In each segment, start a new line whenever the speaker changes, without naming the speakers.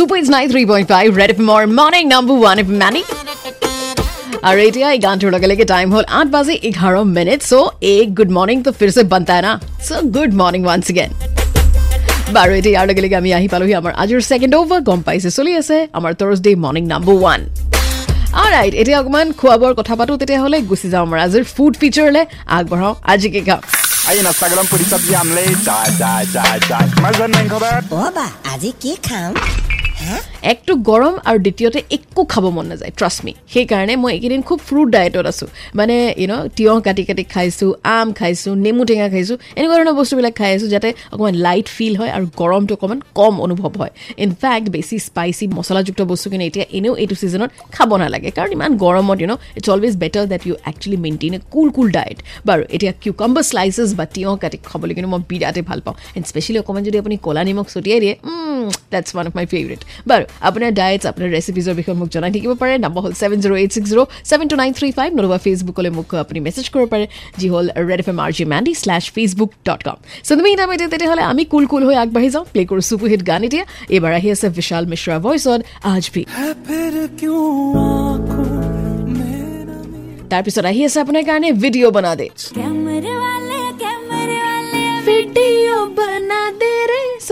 Super is nine three point five red F মৰ morning number one F money আৰু এতিয়া এই গানটোৰ লগে লগে টাইম হ'ল আঠ বাজি এঘাৰ minute so' a good morning to ফিৰছে বান্তা না so' good morning once again বাৰু এতিয়া ইয়াৰ লগে লগে আমি আহি পালোহি আমাৰ আজিৰ ছেকেণ্ড অভাৰ গম পাইছে চলি আছে আমাৰ থাৰ্ছডে মৰ্ণিং নাম্বাৰ ওৱান আৰু ৰাইট এতিয়া অকণমান খোৱা বোৱাৰ কথা পাতোঁ তেতিয়াহ'লে গুচি যাওঁ আমাৰ আজিৰ ফুড ফিচাৰলৈ আগবঢ়াওঁ আজি কি খাওঁ
আজি কি খাম
একটো গৰম আৰু দ্বিতীয়তে একো খাব মন নাযায় ট্ৰাষ্ট মি সেইকাৰণে মই এইকেইদিন খুব ফ্ৰুট ডায়েটত আছোঁ। মানে ইউন' তিয়ঁহ কাটি কাটি খাইছোঁ আম খাইছোঁ নেমু টেঙা খাইছোঁ এনেকুৱা ধৰণৰ বস্তুবিলাক খাই আছোঁ যাতে অকণমান লাইট ফিল হয় আৰু গৰমটো অকণমান কম অনুভৱ হয়। ইনফেক্ট বেছি স্পাইচি মছলাযুক্ত বস্তুখিনি এতিয়া এনেও এইটো ছিজনত খাব নালাগে। কাৰণ ইমান গৰমত you know' it's always better that you actually maintain a cool cool diet বাৰু এতিয়া কিউকাম্বাৰ শ্লাইচেছ বা তিয়ঁহ কাটি খাবলৈ কিন্তু মই বিৰাটেই ভাল পাওঁ। এণ্ড স্পেচিয়েলি অকণমান যদি আপুনি ক'লা নিমখ ছটিয়াই দিয়ে that's one of my favourite বাৰু আপোনাৰ ডায়েটছ আপোনাৰ ৰেচিপিজৰ বিষয়ে মোক জনাই থাকিব পাৰে নম্বৰ হ'ল seven zero' eight six zero' seven two nine three five নতুবা ফেচবুকলৈ মোক আপুনি মেছেজ কৰিব পাৰে যি হ'ল red F M R J Mandy slash Facebook dot com so' তুমি এতিয়া এতিয়া তেতিয়াহ'লে আমি কুল কুল হৈ আগবাঢ়ি যাওঁ প্লে কৰোঁ চুপাৰ হিট গান এতিয়া এইবাৰ আহি আছে বিশাল মিশ্ৰা ভইচত আজ ভি তাৰপিছত আহি আছে আপোনাৰ কাৰণে ভিডিঅ' বনা দে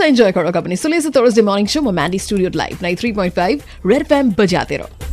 ৰে চ' এনজয় কৰক আপুনি চলি আছে থাৰ্ছডে মৰ্ণিং শ্ব' মই মেণ্ডি ষ্টুডিঅ'ত live nine three point five red